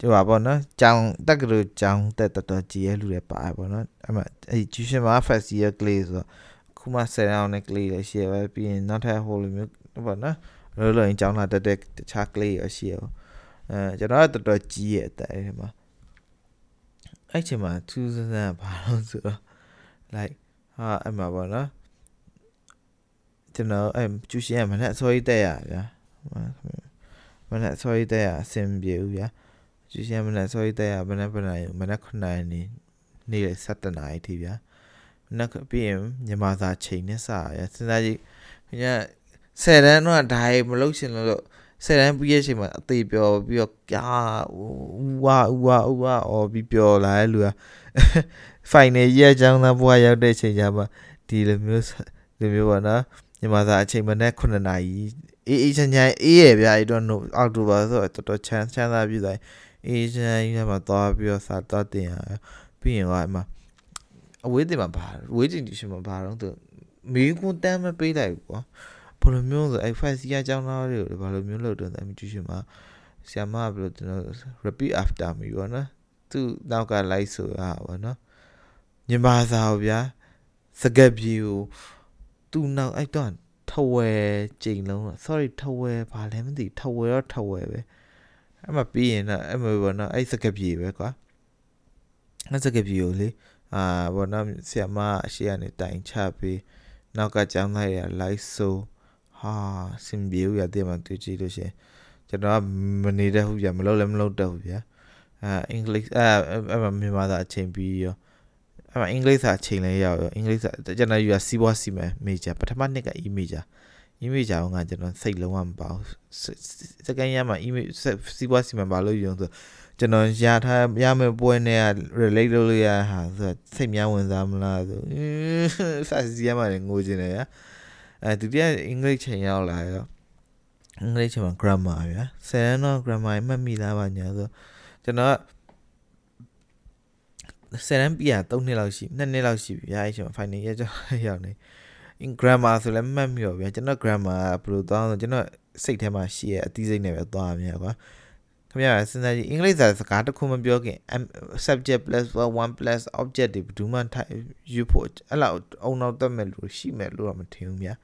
[SPEAKER 1] ဟိုပါပေါ့နော်ကျောင်းတက်ကလူကျောင်းတက်တော်တော်ကြီးရဲ့လူတွေပါပေါ့နော်အဲ့မှာအဲ့ကျူရှင်မှာ first year ကလေးဆိုတော့ ခုမှ10ရောင်းနဲ့ကလေးလည်းရှိရပဲပြီးရင်နောက်ထပ်ဟိုလိုမျိုးပေါ့နော်လောလောရင်ကျောင်းလာတက်တဲ့တခြားကလေးရရှိရအဲကျွန်တော်ကတော်တော်ကြီးရဲ့အတက်အဲ့မှာအဲ့ချိန်မှာသူစစမ်းဘာလို့ဆိုတော့ like ဟာအဲ့မှာပေါ့နော်ကျွန်တော်အဲ့ကျူရှင်ကမနဲ့အစောကြီးတက်ရဗျာမနဲ့အစောကြီးတက်ရအဆင်ပြေဘူးဗျာကျူရှင်မနဲ့အစောကြီးတက်ရမနဲ့ပနာမနဲ့9နာရီနေနေ့7နာရီထိဗျာ မနဲ့ပြီးရင်မြန်မာစာချိန်နဲ့စရစဉ်းစားကြည့်ခင်ဗျာ10တန်းတော့ဒါရီမလုပ်ရှင်လို့ဆယ်တန်းပြီးရဲ့ချိန်မှာအသေးပြောပြီးတော့ကြာဦးဝဦးဝဦးဝအော်ပြီးပြောလာတဲ့လူက final ရဲ့အကြောင်းသားဘွားရောက်တဲ့ချိန်ကျမှဒီလိုမျိုးဒီမျိုးပါနော်မြန်မာစာအချိန်မနဲ့9နာရီအေးအေးချမ်းချမ်းအေးရဗျာအဲ့တော့အောက်တိုဘာဆိုတော့တော်တော်ချမ်းချမ်းသာပြည့်သွားအေးချမ်းချမ်းမှာသွားပြီးတော့စာတော့တင်ရပြီးရင်ကအမ အဝေးတင်မှာပါဝေးတင်တီရှင်မှာပါတော့သူမင်းကွန်တမ်းမပေးလိုက်ဘူးကွာဘယ်လိုမျိုးဆိုအဲ့ five စီအကြောင်းသားတွေကိုဘယ်လိုမျိုးလုပ်တော့တယ်မကြည့်ရှင်မှာဆရာမဘယ်လိုကျွန်တော် repeat after me ပေါ့နော်သူနောက်က like ဆိုတာပေါ့နော်မြန်မာစာကိုဗျာစကပ်ပြေကိုသူနောက်အဲ့တော့ထဝယ်ကြိမ်လုံး sorry ထဝယ်ဘာလဲမသိထဝယ်တော့ထဝယ်ပဲအဲ့မှာပြီးရင်တော့အဲ့မှာဘောနော်အဲ့စကပ်ပြေပဲကွာအဲ့စကပ်ပြေကိုလေ အာဘောနော်ဆရာမအရှိကနေတိုင်ချပြီးနောက်ကကျောင်းသားရလိုက်ဆိုဟာစင်ပြေရတဲ့မှာတွေ့ကြည့်လို့ရှိရင်ကျွန်တော်ကမနေတတ်ဘူးဗျမလုပ်လည်းမလုပ်တတ်ဘူးဗျအာအင်္ဂလိပ်အဲအဲ့မှာမြန်မာသာအချိန်ပြီးရောအဲ့မှာအင်္ဂလိပ်စာချိန်လဲရောက်ရောအင်္ဂလိပ်စာကျွန်တော်ယူရစီးပွားစီမံမေဂျာပထမနှစ်က e-major e-major ကကျွန်တော်စိတ်လုံးဝမပါဘူးစကန်ရမှာ e-major စီးပွားစီမံပါလို့ယူဆို ကျွန်တော်ရထားရမယ့်ပွဲနဲ့ relate လုပ်လို့ရဟာဆိုစိတ်များဝင်စားမလားဆိုစာစီရမှာငိုချင်တယ်ဗျာအဲဒုတိယအင်္ဂလိပ်ချိန်ရောက်လာရောအင်္ဂလိပ်ချိန်မှာ grammar ဗျာဆယ်တော့ grammar မှတ်မိလားပါညာဆိုကျွန်တော်ဆယ်တန်းပြရ3နှစ်လောက်ရှိ2နှစ်လောက်ရှိပြီဗျာအဲ့ချိန်မှာ final ရကြောရောက်နေ in grammar ဆိုလည်းမှတ်မိရောဗျာကျွန်တော် grammar ဘယ်လိုသွားဆိုကျွန်တော်စိတ်ထဲမှာရှိရအတိစိတ်နဲ့ပဲသွားရမြကွာ ခင်ဗျာစဉ်းစားကြည့်အင်္ဂလိပ်စာစကားတစ်ခုမပြောခင် subject plus one plus object တွေဘယ်သူမှယူဖို့အဲ့လောက်အုံနောက်တက်မဲ့လို့ရှိမဲ့လို့တော့မထင်ဘူးဗျာ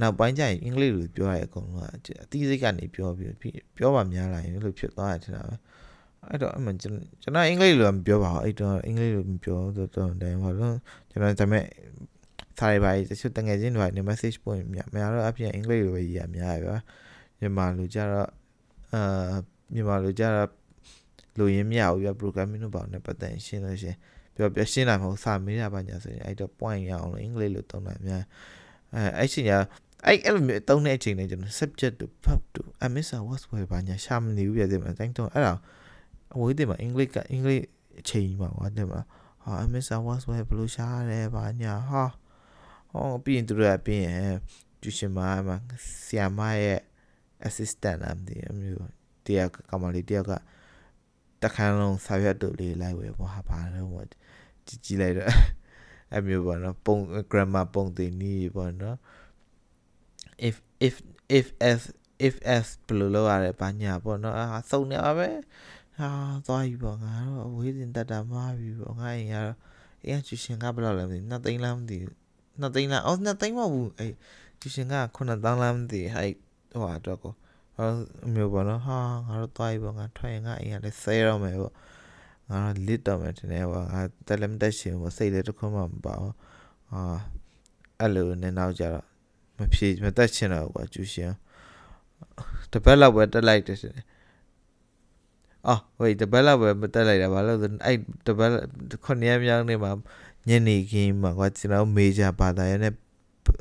[SPEAKER 1] နောက်ပိုင်းကျရင်အင်္ဂလိပ်လိုပြောရတဲ့အကုန်လုံးကအတိစိတ်ကနေပြောပြီးပြောပါများလာရင်လို့ဖြစ်သွားတယ်ထင်တာပဲအဲ့တော့အမှကျွန်တော်ကျွန်တော်အင်္ဂလိပ်လိုမပြောပါဘူးအဲ့တော့အင်္ဂလိပ်လိုမပြောတော့တော့တယ်ဘာလို့ကျွန်တော်ဒါပေမဲ့စားရပါတချို့တငယ်ချင်းတွေနေ message ပို့ရင်များများတော့အပြင်အင်္ဂလိပ်လိုပဲရေးရများရပါမြန်မာလိုကြတော့ အာမြန်မာလိုကြတော့လိုရင်းမရဘူးပြ programming တို့ဘာနဲ့ပတ်သက်ရှင်းလို့ရှင်းပြောပြရှင်းလာမဟုတ်စာမေးတာပါညာဆိုရင်အဲ့တော့ point ရအောင်လို့အင်္ဂလိပ်လိုသုံးတာများအဲအဲ့ချိန်ကအဲ့အဲ့လိုမျိုးသုံးတဲ့အချိန်နဲ့ကျွန်တော် subject to verb to I miss a was where ဘာညာရှာမနေဘူးပြတယ်မှာတိုင်းတော့အဲ့ဒါအဝေးတင်မှာအင်္ဂလိပ်ကအင်္ဂလိပ်အချိန်မှာဟောတယ်မှာဟာ I miss a was where ဘလို့ရှားတယ်ဘာညာဟာဟောပြီးရင်သူတို့ကပြီးရင်ကျူရှင်မာမှာဆီယာမရဲ့ assistant အမ်ဒီအမျိုးတယောက်ကကမလေးတယောက်ကတခါလုံးစာရွက်တူလေးလိုက်ဝယ်ပေါ့ဟာဘာလို့ကြည့်ကြည့်လိုက်တော့အမျိုးပေါ့နော်ပုံ grammar ပုံတင်နည်းပေါ့နော် if if if as if as ဘယ်လိုလုပ်ရလဲဘာညာပေါ့နော်အာစုံနေပါပဲဟာသွားပြီပေါ့ငါတော့အဝေးစင်တက်တာမှားပြီပေါ့ငါရင်ကတော့အေးကျူရှင်ကဘယ်လောက်လဲမသိနှစ်သိန်းလားမသိနှစ်သိန်းလားအော်နှစ်သိန်းမဟုတ်ဘူးအေးကျူရှင်က9000လားမသိဟဲ့ ဟိုတော့ကိုဟောမျိုးပေါ့နော်ဟာငါတို့သွားပြီပေါ့ငါထွက်ရင်ငါအိမ်ကလည်းဆဲတော့မယ်ပေါ့ငါတော့လစ်တော့မယ်တင်နေပေါ့ငါတက်လည်းမတက်ရှင်ပေါ့စိတ်လည်းတစ်ခွမှမပါဘူးဟာအဲ့လိုနဲ့နောက်ကြတော့မဖြေမတက်ချင်တော့ဘူးကွာကျူရှင်တပတ်လောက်ပဲတက်လိုက်တယ်အော်ဝေးတပတ်လောက်ပဲမတက်လိုက်တာဘာလို့လဲအဲ့တပတ်ခုနှစ်ရက်မြောက်နေ့မှာညနေခင်းမှာကွာကျွန်တော်မေဂျာဘာသာရေးနဲ့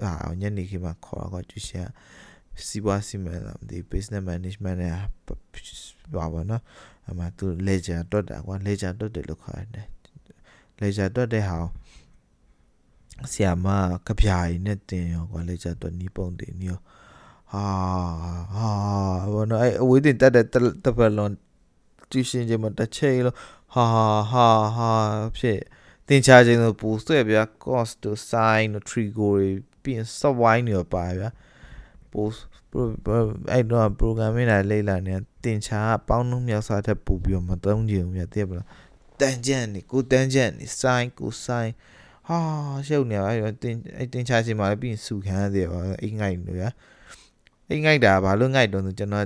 [SPEAKER 1] ဟာညနေခင်းမှာခေါ်တော့ကွာကျူရှင် စီးပွားစီမံလားဒီ business management နဲ့ဘာပါနော်အမှသူ ledger တွတ်တာကွာ ledger တွတ်တယ်လို့ခေါ်တယ် ledger တွတ်တဲ့ဟာဆီယာမကပြားရည်နဲ့တင်ရောကွာ ledger တွတ်နီးပုံတင်နီးရောဟာဟာဘောနော်အဲ့အဝေးတင်တက်တဲ့တပတ်လုံးတူရှင်ချင်းမတစ်ချိန်လို့ဟာဟာဟာဖြစ်တင်ချခြင်းဆိုပူဆွဲဗျာ cost to sin တို့ trigo တွေပြီးရင် subwine တွေပါဗျာပို့ အဲ့တော့ programming လာလေ့လာနေတင်ချာပေါင်းနှုံးမြောက်စားတဲ့ပူပြီးတော့မသုံးကြဘူးဗျာသိရပါလားတန်ကြံနေကိုတန်ကြံနေ sin ကို sin ဟာရှုပ်နေပါအဲ့တင်အဲ့တင်ချာစီမှာလည်းပြီးရင်စုခံရသေးပါအိမ်ငိုက်လို့ဗျာအိမ်ငိုက်တာဘာလို့ငိုက်တော့ဆိုကျွန်တော်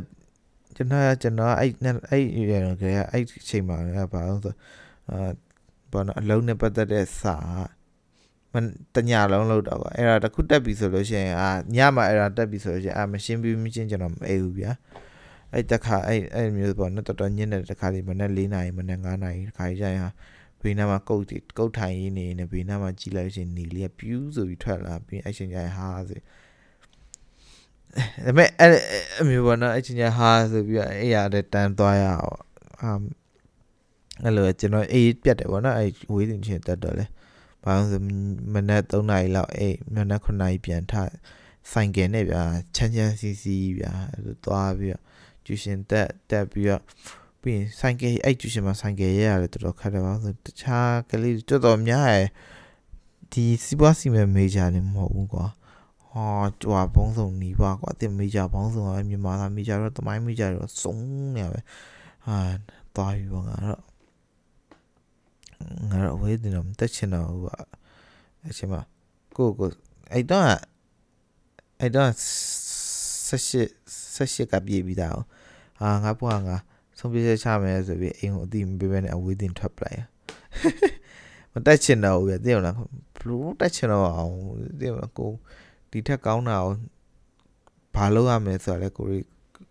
[SPEAKER 1] ကျွန်တော်ကျွန်တော်အဲ့အဲ့ရတော့ကအဲ့အချိန်မှာဘာလို့ဆိုအာဘာလို့အလုံးနဲ့ပတ်သက်တဲ့စာ မတညလုံးလောက်တော့ကွာအဲ့ဒါတခုတက်ပြီဆိုလို့ရှိရင်အာညမှာအဲ့ဒါတက်ပြီဆိုလို့ရှိရင်အာမရှင်းပြီးမချင်းကျွန်တော်မအိပ်ဘူးဗျာအဲ့တခါအဲ့အဲ့မျိုးပေါ့နော်တော်တော်ညင်းတဲ့တခါလေးမနေ့၄နာရီမနေ့၅နာရီတခါကြီးကျရင်ဟာဘေးနားမှာကုတ်တီကုတ်ထိုင်ရင်းနေနေဘေးနားမှာကြည်လိုက်ရှင်နေလေးကပြူးဆိုပြီးထွက်လာပြီးအဲ့ချိန်ကျရင်ဟာဆိုဒါပေမဲ့အဲ့အမျိုးပေါ့နော်အဲ့ချိန်ကျဟာဆိုပြီးအဲ့ရတဲ့တန်းသွားရအောင်အဲ့လိုကျွန်တော်အေးပြတ်တယ်ပေါ့နော်အဲ့ဝေးတင်ချင်းတက်တော့လေ ဘာလို့ဆိုမနက်3နာရီလောက်အေးမနက်9နာရီပြန်ထဆိုင်ကယ်နဲ့ဗျာချမ်းချမ်းစီစီဗျာအဲ့လိုသွားပြီးတော့ကျူရှင်တက်တက်ပြီးတော့ပြီးရင်ဆိုင်ကယ်အဲ့ကျူရှင်မှာဆိုင်ကယ်ရရတယ်တော်တော်ခက်တယ်ပါဆိုတခြားကလေးတော်တော်များရယ်ဒီစီးပွားစီမံမေဂျာနေမဟုတ်ဘူးကွာဟာကြွားဘုံစုံနီးပါကွာအတင်မေဂျာဘုံစုံကမြန်မာသားမေဂျာတော့တမိုင်းမေဂျာတော့စုံနေရပဲဟာသွားပြီးပေါ့ငါတော့ ငါတော့ဝေးတင်တော့တက်ချင်တော့ဘူးအချိန်မှာကိုကိုအဲ့တော့အဲ့တော့ဆက်ရှိဆက်ရှိကပြေးပြီးသားဟာငါဘွားငါဆုံးဖြတ်ချက်ချမယ်ဆိုပြီးအိမ်ကိုအတိမပေးဘဲနဲ့အဝေးတင်ထွက်ပလိုက်မတက်ချင်တော့ဘူးပြသိရလားဘလို့တက်ချင်တော့အောင်သိရမလားကိုဒီထက်ကောင်းတာကိုဘာလုပ်ရမလဲဆိုတော့လေကို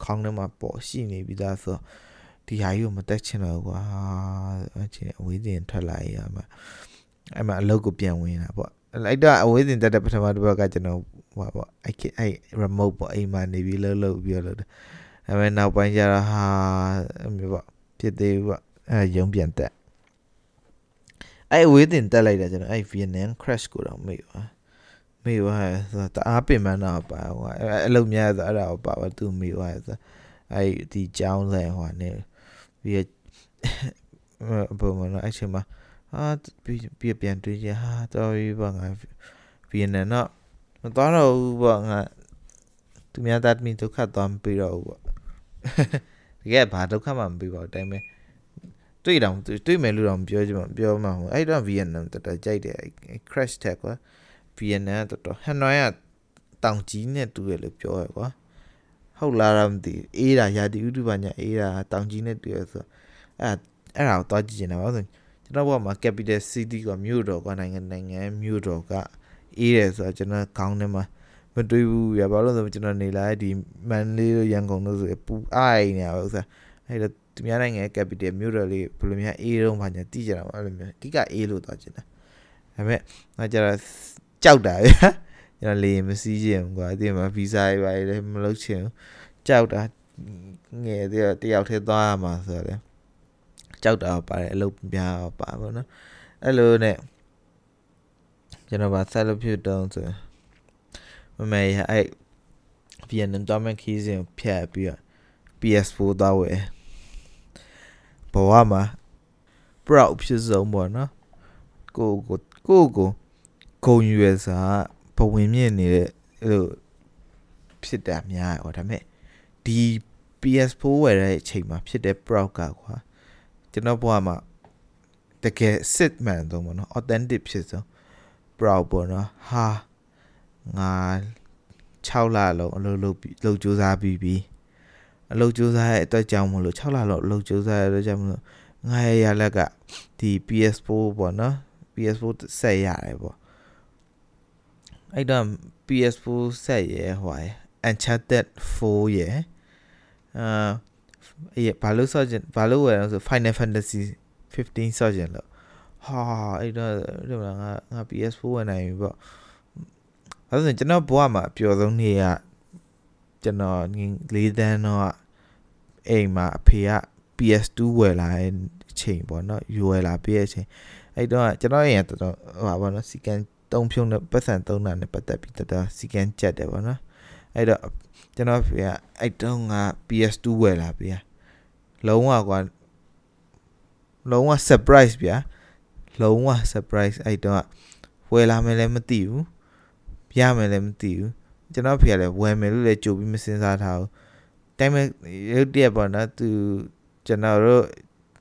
[SPEAKER 1] ခေါင်းထဲမှာပေါ်ရှိနေပြီးသားဆိုတော့ ဒီဟာကြီးကိုမတက်ချင်တော့ကွာအချင်းအဝေးတင်ထွက်လာရမှာအဲ့မှာအလုပ်ကိုပြန်ဝင်တာပေါ့လိုက်တော့အဝေးတင်တက်တဲ့ပထမတစ်ပတ်ကကျွန်တော်ဟိုပေါ့အဲ့အဲ့ remote ပေါ့အိမ်မှာနေပြီးလှုပ်လှုပ်ပြီးတော့ဒါပေမဲ့နောက်ပိုင်းကျတော့ဟာမျိုးပေါ့ဖြစ်သေးဘူးပေါ့အဲ့ရုံပြန်တက်အဲ့အဝေးတင်တက်လိုက်တာကျွန်တော်အဲ့ Vietnam crash ကိုတော့မေ့ပါမေ့ပါဆိုတော့တအားပင်ပန်းတော့ပါဟိုအလုပ်များဆိုအဲ့ဒါကိုပါပါသူမေ့ပါဆိုအဲ့ဒီကြောင်းလဲဟိုနေ ပြီးပုံမှန်တော့အဲ့ချိန်မှာဟာပြီးပြန်တွေ့ချင်ဟာတော်ပြီပေါ့ငါဗီယက်နမ်တော့မသွားတော့ဘူးပေါ့ငါသူများသားသမီးဒုက္ခသွားမပြီးတော့ဘူးပေါ့တကယ်ဘာဒုက္ခမှမပြီးပါဘူးအတိုင်းပဲတွေ့တော့တွေ့မယ်လို့တော့ပြောချင်မှာပြောမှာဟိုအဲ့တော့ဗီယက်နမ်တော်တော်ကြိုက်တယ် crash tag ကွာဗီယက်နမ်တော်တော်ဟန်နွိုင်းကတောင်ကြီးနဲ့တူတယ်လို့ပြောရကွာ ဟုတ်လားတော့မသိအေးတာရာတီဥတုပါညာအေးတာတောင်ကြီးနဲ့တွေ့ရဆိုအဲ့အဲ့ဒါကိုသွားကြည့်နေတာပါဆိုကျွန်တော်ဘက်မှာ capital city ကမြို့တော်ကနိုင်ငံနိုင်ငံမြို့တော်ကအေးတယ်ဆိုတော့ကျွန်တော်ခေါင်းထဲမှာမတွေးဘူးရဘာလို့လဲဆိုကျွန်တော်နေလာဒီမန်လေးတို့ရန်ကုန်တို့ဆိုပူအိုင်နေရပါဥစားအဲ့တော့သူများနိုင်ငံ capital မြို့တော်လေးဘယ်လိုများအေးတော့မှညာတိကြတာပါအဲ့လိုမျိုးအဓိကအေးလို့သွားချင်တာဒါပေမဲ့ငါကျတော့ကြောက်တာဗျာ ကျွန်တော်လေမစီးချင်ဘူးကွာဒီမှာဗီဇာတွေပါလေမလုပ်ချင်ဘူးကြောက်တာငယ်တည်းတယောက်တည်းသွားရမှာဆိုတော့လေကြောက်တာပါတယ်အလုပ်ပြပါပါဘောနော်အဲ့လိုနဲ့ကျွန်တော်ဗာဆက်လို့ဖြစ်တော့ဆိုမမေအဲ့ဗီယက်နမ်တော့မခီးစဉ်ဖြတ်ပြီးတော့ PS4 တော့ဝယ်ဘဝမှာ proud ဖြစ်ဆုံးပေါ့နော်ကိုကိုကိုကိုဂုံရွယ်စာ ဘဝင်မြင့်နေတဲ့အဲ့လိုဖြစ်တာများဟောဒါပေမဲ့ဒီ PS4 ဝယ်တဲ့အချိန်မှာဖြစ်တဲ့ proud ကကွာကျွန်တော်ဘဝမှာတကယ်စစ်မှန်တော့ပေါ့နော် authentic ဖြစ်ဆုံး proud ပေါ့နော်ဟာငါ6လလုံးအလုပ်လုပ်ပြီးလုပ်ကြိုးစားပြီးပြီးအလုပ်ကြိုးစားရဲ့အတွက်ကြောင့်မလို့6လလုံးအလုပ်ကြိုးစားရဲ့အတွက်ကြောင့်မလို့ငါရဲ့ရလက်ကဒီ PS4 ပေါ့နော် PS4 ဆက်ရတယ်ပေါ့ အဲ့တော့ PS4 ဆက်ရဟို Uncharted 4ရအာအေးဘာလို့ဆော့ချင်ဘာလို့ဝယ်လဲဆို Final Fantasy 15ဆော့ချင်လို့ဟာအဲ့တော့ဒီမှာငါငါ PS4 ဝယ်နိုင်ပြီပေါ့အဲ့ဒါဆိုကျွန်တော်ဘဝမှာအပျော်ဆုံးနေ့ကကျွန်တော်လေးတန်းတော့အိမ်မှာအဖေက PS2 ဝယ်လာတဲ့အချိန်ပေါ့နော်ယူဝယ်လာပေးတဲ့အချိန်အဲ့တော့ကျွန်တော်ရင်တော်တော်ဟိုပါပေါ့နော်စီကန် တုံးဖြုံးတဲ့ပတ်စံသုံးတာနဲ့ပတ်သက်ပြီးတော်တော်စီကန်ကြက်တယ်ပေါ့နော်အဲ့တော့ကျွန်တော်ဖေကအဲ့တုန်းက PS2 ဝယ်လာပေးလုံးဝကွာလုံးဝ surprise ဗျာလုံးဝ surprise အဲ့တော့ဝယ်လာမယ်လည်းမသိဘူးပြရမယ်လည်းမသိဘူးကျွန်တော်ဖေကလည်းဝယ်မယ်လို့လည်းကြိုပြီးမစင်စားထားဘူးတိုင်းမဲ့ရုပ်တရက်ပေါ့နော်သူကျွန်တော်တို့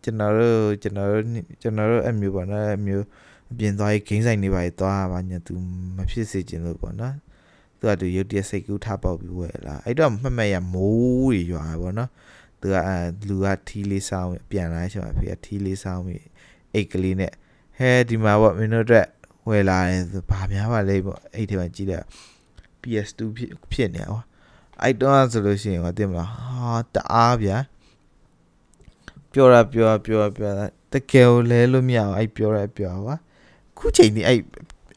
[SPEAKER 1] ကျွန်တော်တို့ကျွန်တော်တို့ကျွန်တော်တို့အမျိုးပေါ့နော်အမျိုး အပြင်သွားရေးဂိမ်းဆိုင်နေပါသွားပါညာသူမဖြစ်စေချင်လို့ပေါ့နော်သူကသူရုပ်တရက်စိတ်ကူးထားပေါက်ပြီးဝယ်လာအဲ့တော့မှတ်မှတ်ရမိုးတွေရွာပေါ့နော်သူကအဲလူကထီးလေးဆောင်းပြန်လာချိန်မှာဖေကထီးလေးဆောင်းပြီးအိတ်ကလေးနဲ့ဟဲဒီမှာပေါ့မင်းတို့အတွက်ဝယ်လာတယ်ဆိုဘာများပါလဲပေါ့အဲ့ဒီမှာကြည့်လိုက် PS2 ဖြစ်ဖြစ်နေဟောအဲ့တော့ဆိုလို့ရှိရင်ဟောတင်မလားဟာတအားဗျာပြောရပြောရပြောရပြောရတကယ်လဲလို့မရအောင်အဲ့ပြောရပြောပါ ခုချိန်ဒီအဲ့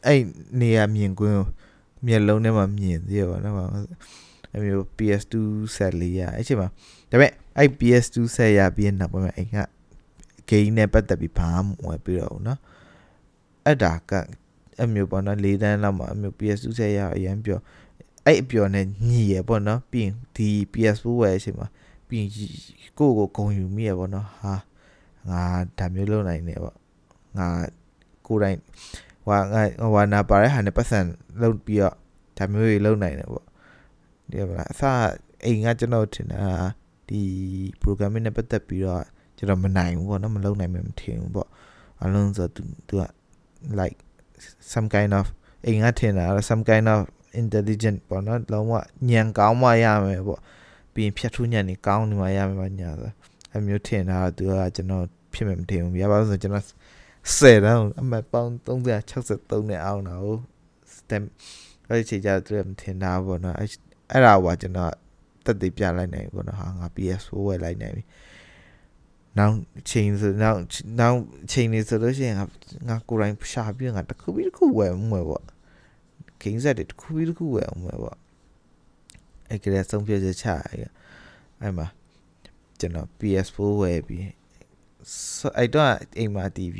[SPEAKER 1] အဲ့နေရမြင်ကွင်းမျက်လုံးထဲမှာမြင်သေးရပါတော့အမျိုး PS2 ဆက်လေးရအဲ့ချိန်မှာဒါပေမဲ့အဲ့ PS2 ဆက်ရပြီးနောက်ပိုင်းမှာအိမ်က game နဲ့ပတ်သက်ပြီးဘာမှမဝယ်ပြီးတော့ဘူးเนาะအဲ့ဒါကအမျိုးပေါ့နော်၄တန်းလောက်မှာအမျိုး PS2 ဆက်ရအရင်ပြောအဲ့အပြော်နဲ့ညီရပေါ့နော်ပြီးရင်ဒီ PS4 ဝယ်အချိန်မှာပြီးရင်ကိုယ့်ကိုဂုံယူမိရပေါ့နော်ဟာငါဒါမျိုးလုပ်နိုင်တယ်ပေါ့ငါ ကိုယ်တိုင်ဟွာငါဟွာနာပါတဲ့ဟာနဲ့ပတ်စံလုပ်ပြီးတော့ဒါမျိုးတွေလုပ်နိုင်တယ်ပေါ့ဒီမလားအစအိမ်ကကျွန်တော်ထင်တာဒီ programming နဲ့ပတ်သက်ပြီးတော့ကျွန်တော်မနိုင်ဘူးပေါ့နော်မလုပ်နိုင်မှမထင်ဘူးပေါ့အလုံးစုံသူသူက like some kind of အိမ်ကထင်တာ some kind of intelligent ပေါ့နော်လုံးဝညံကောင်းမှရမယ်ပေါ့ပြီးရင်ဖြတ်ထူးညံနေကောင်းနေမှရမယ်ပါညာဆိုအမျိုးထင်တာသူကကျွန်တော်ဖြစ်မယ်မထင်ဘူးရပါလို့ဆိုကျွန်တော် 10တန်းအမှတ်ပေါင်း363နဲ့အောင်တာကို stem အဲ့ဒီချိန်ကျသူမထင်တာပေါ့နော်အဲ့အဲ့ဒါကကျွန်တော်တက်တည်ပြလိုက်နိုင်ပေါ့နော်ဟာငါ PS4 ဝယ်လိုက်နိုင်ပြီနောက်ချိန်ဆိုနောက်နောက်ချိန်နေဆိုလို့ရှိရင်ငါငါကိုယ်တိုင်ရှာပြီးငါတခုပြီးတခုဝယ်မှာပေါ့ဂိမ်းဆက်တွေတခုပြီးတခုဝယ်အောင်မှာပေါ့အဲ့ကလေးဆုံးဖြတ်ချက်ချအဲ့မှာကျွန်တော် PS4 ဝယ်ပြီး အဲ့တော့အိမ်မှာ TV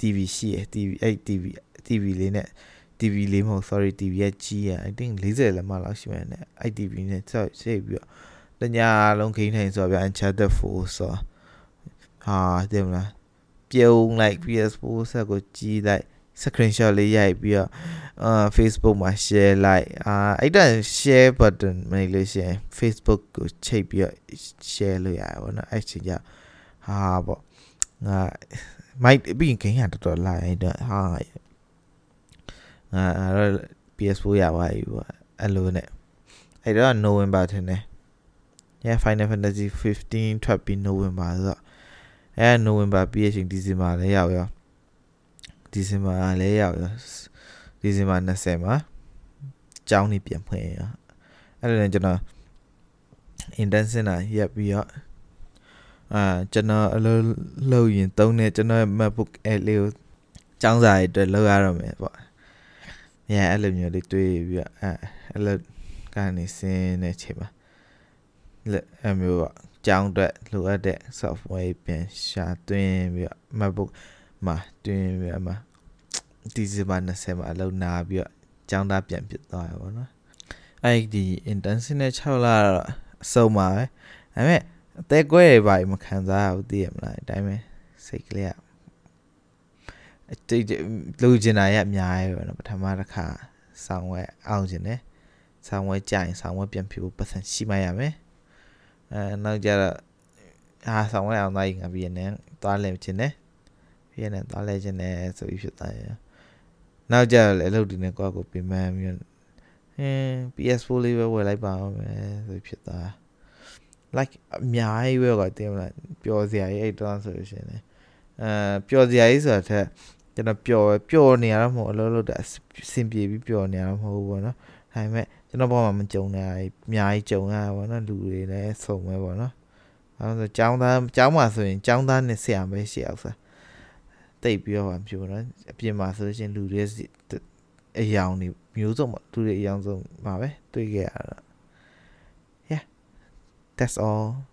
[SPEAKER 1] TV ရှိရ TV အဲ့ TV TV လေးနဲ့ TV လေးမဟုတ် sorry TV ရဲ့ကြီးရ I think 40လက်မလောက်ရှိမှန်းနဲ့အဲ့ TV နဲ့ဆက်ရှိပြီးတော့တညာလုံးခိန်းထိုင်ဆိုတော့ဗျ Uncharted 4ဆိုဟာတဲ့မလားပြုံးလိုက် PS4 ဆက်ကိုကြီးလိုက် screenshot လေးရိုက်ပြီးတော့အာ Facebook မှာ share လိုက်အာအဲ့ဒါ share button မနေလို့ရှိရင် Facebook ကိုချိတ်ပြီးတော့ share လုပ်ရတယ်ပေါ့နော်အဲ့ချိန်ကျ ဟာပေါ့ငါမိုက်ပြီးရင်ခင်ရတော်တော်လာအဲ့တော့ဟာငါအဲ့ PS4 ရပါပြီပေါ့အဲ့လိုနဲ့အဲ့တော့ November ထင်တယ် yeah Final Fantasy 15ထွက်ပြီး November ဆိုတော့အဲ November ပြီးရချင်း December လည်းရောက်ရော December လည်းရောက်ရော December 20မှာကျောင်းနေပြန်ဖွင့်ရအဲ့ဒါနဲ့ကျွန်တော် intern center ရပ်ပြီးတော့ အာကျွန်တော်အလုပ်လုပ်ရင်သုံးနေကျွန်တော် MacBook Air လေးကိုကျောင်းစာရေးအတွက်လုပ်ရတော့မယ်ပေါ့။ညာအဲ့လိုမျိုးလေးတွေးပြီးတော့အဲအဲ့လိုကနေစင်းနေချိန်မှာအဲ့မျိုးပေါ့ကျောင်းအတွက်လိုအပ်တဲ့ software ပြန်ရှာသွင်းပြီးတော့ MacBook မှာတွင်းပြီးအမှဒီဇင်ဘာ20မှာအလုပ်နာပြီးတော့ကျောင်းသားပြန်ဖြစ်သွားရပါတော့။အဲ့ဒီ intensive နဲ့6လတော့အဆုံးပါပဲ။ဒါပေမဲ့ အသေးကွဲတွေပါမခံစားရဘူးသိရမလားအတိုင်းပဲစိတ်ကလေးကအတိတ်လူကျင်တာရအများကြီးပဲနော်ပထမတစ်ခါဆောင်းဝဲအောင်ကျင်တယ်ဆောင်းဝဲကြရင်ဆောင်းဝဲပြန်ဖြစ်ဖို့ပတ်စံရှိမှရမယ်အဲနောက်ကြတော့အာဆောင်းဝဲအောင်သားရင်ငါပြီးနေသွားလဲကျင်တယ်ဖေးနဲ့သွားလဲခြင်းနဲ့ဆိုပြီးဖြစ်သွားရနောက်ကြတော့လေအလုပ်ဒီနဲ့ကိုယ့်ကိုပြင်ပန်းပြီးဟင်း PS4 လေးပဲဝယ်လိုက်ပါအောင်မယ်ဆိုဖြစ်သွား like အများကြီးပဲကွာတင်မလားပျော်စရာကြီးအဲ့တော့ဆိုလို့ရှိရင်အဲပျော်စရာကြီးဆိုတာထက်ကျွန်တော်ပျော်ပျော်နေရတော့မဟုတ်အလုပ်လုပ်တာအဆင်ပြေပြီးပျော်နေရတော့မဟုတ်ဘူးပေါ့နော်ဒါပေမဲ့ကျွန်တော်ဘောမှာမကြုံတာအများကြီးကြုံရတာပေါ့နော်လူတွေလည်းစုံပဲပေါ့နော်အဲဆိုចောင်းသားចောင်းမှာဆိုရင်ចောင်းသားနဲ့ဆရာပဲရှိအောင်စားတိတ်ပြီးတော့ပါပြောနော်အပြင်မှာဆိုရှင်လူတွေအယောင်တွေမျိုးစုံလူတွေအယောင်စုံပါပဲတွေ့ခဲ့ရတာ yeah that's all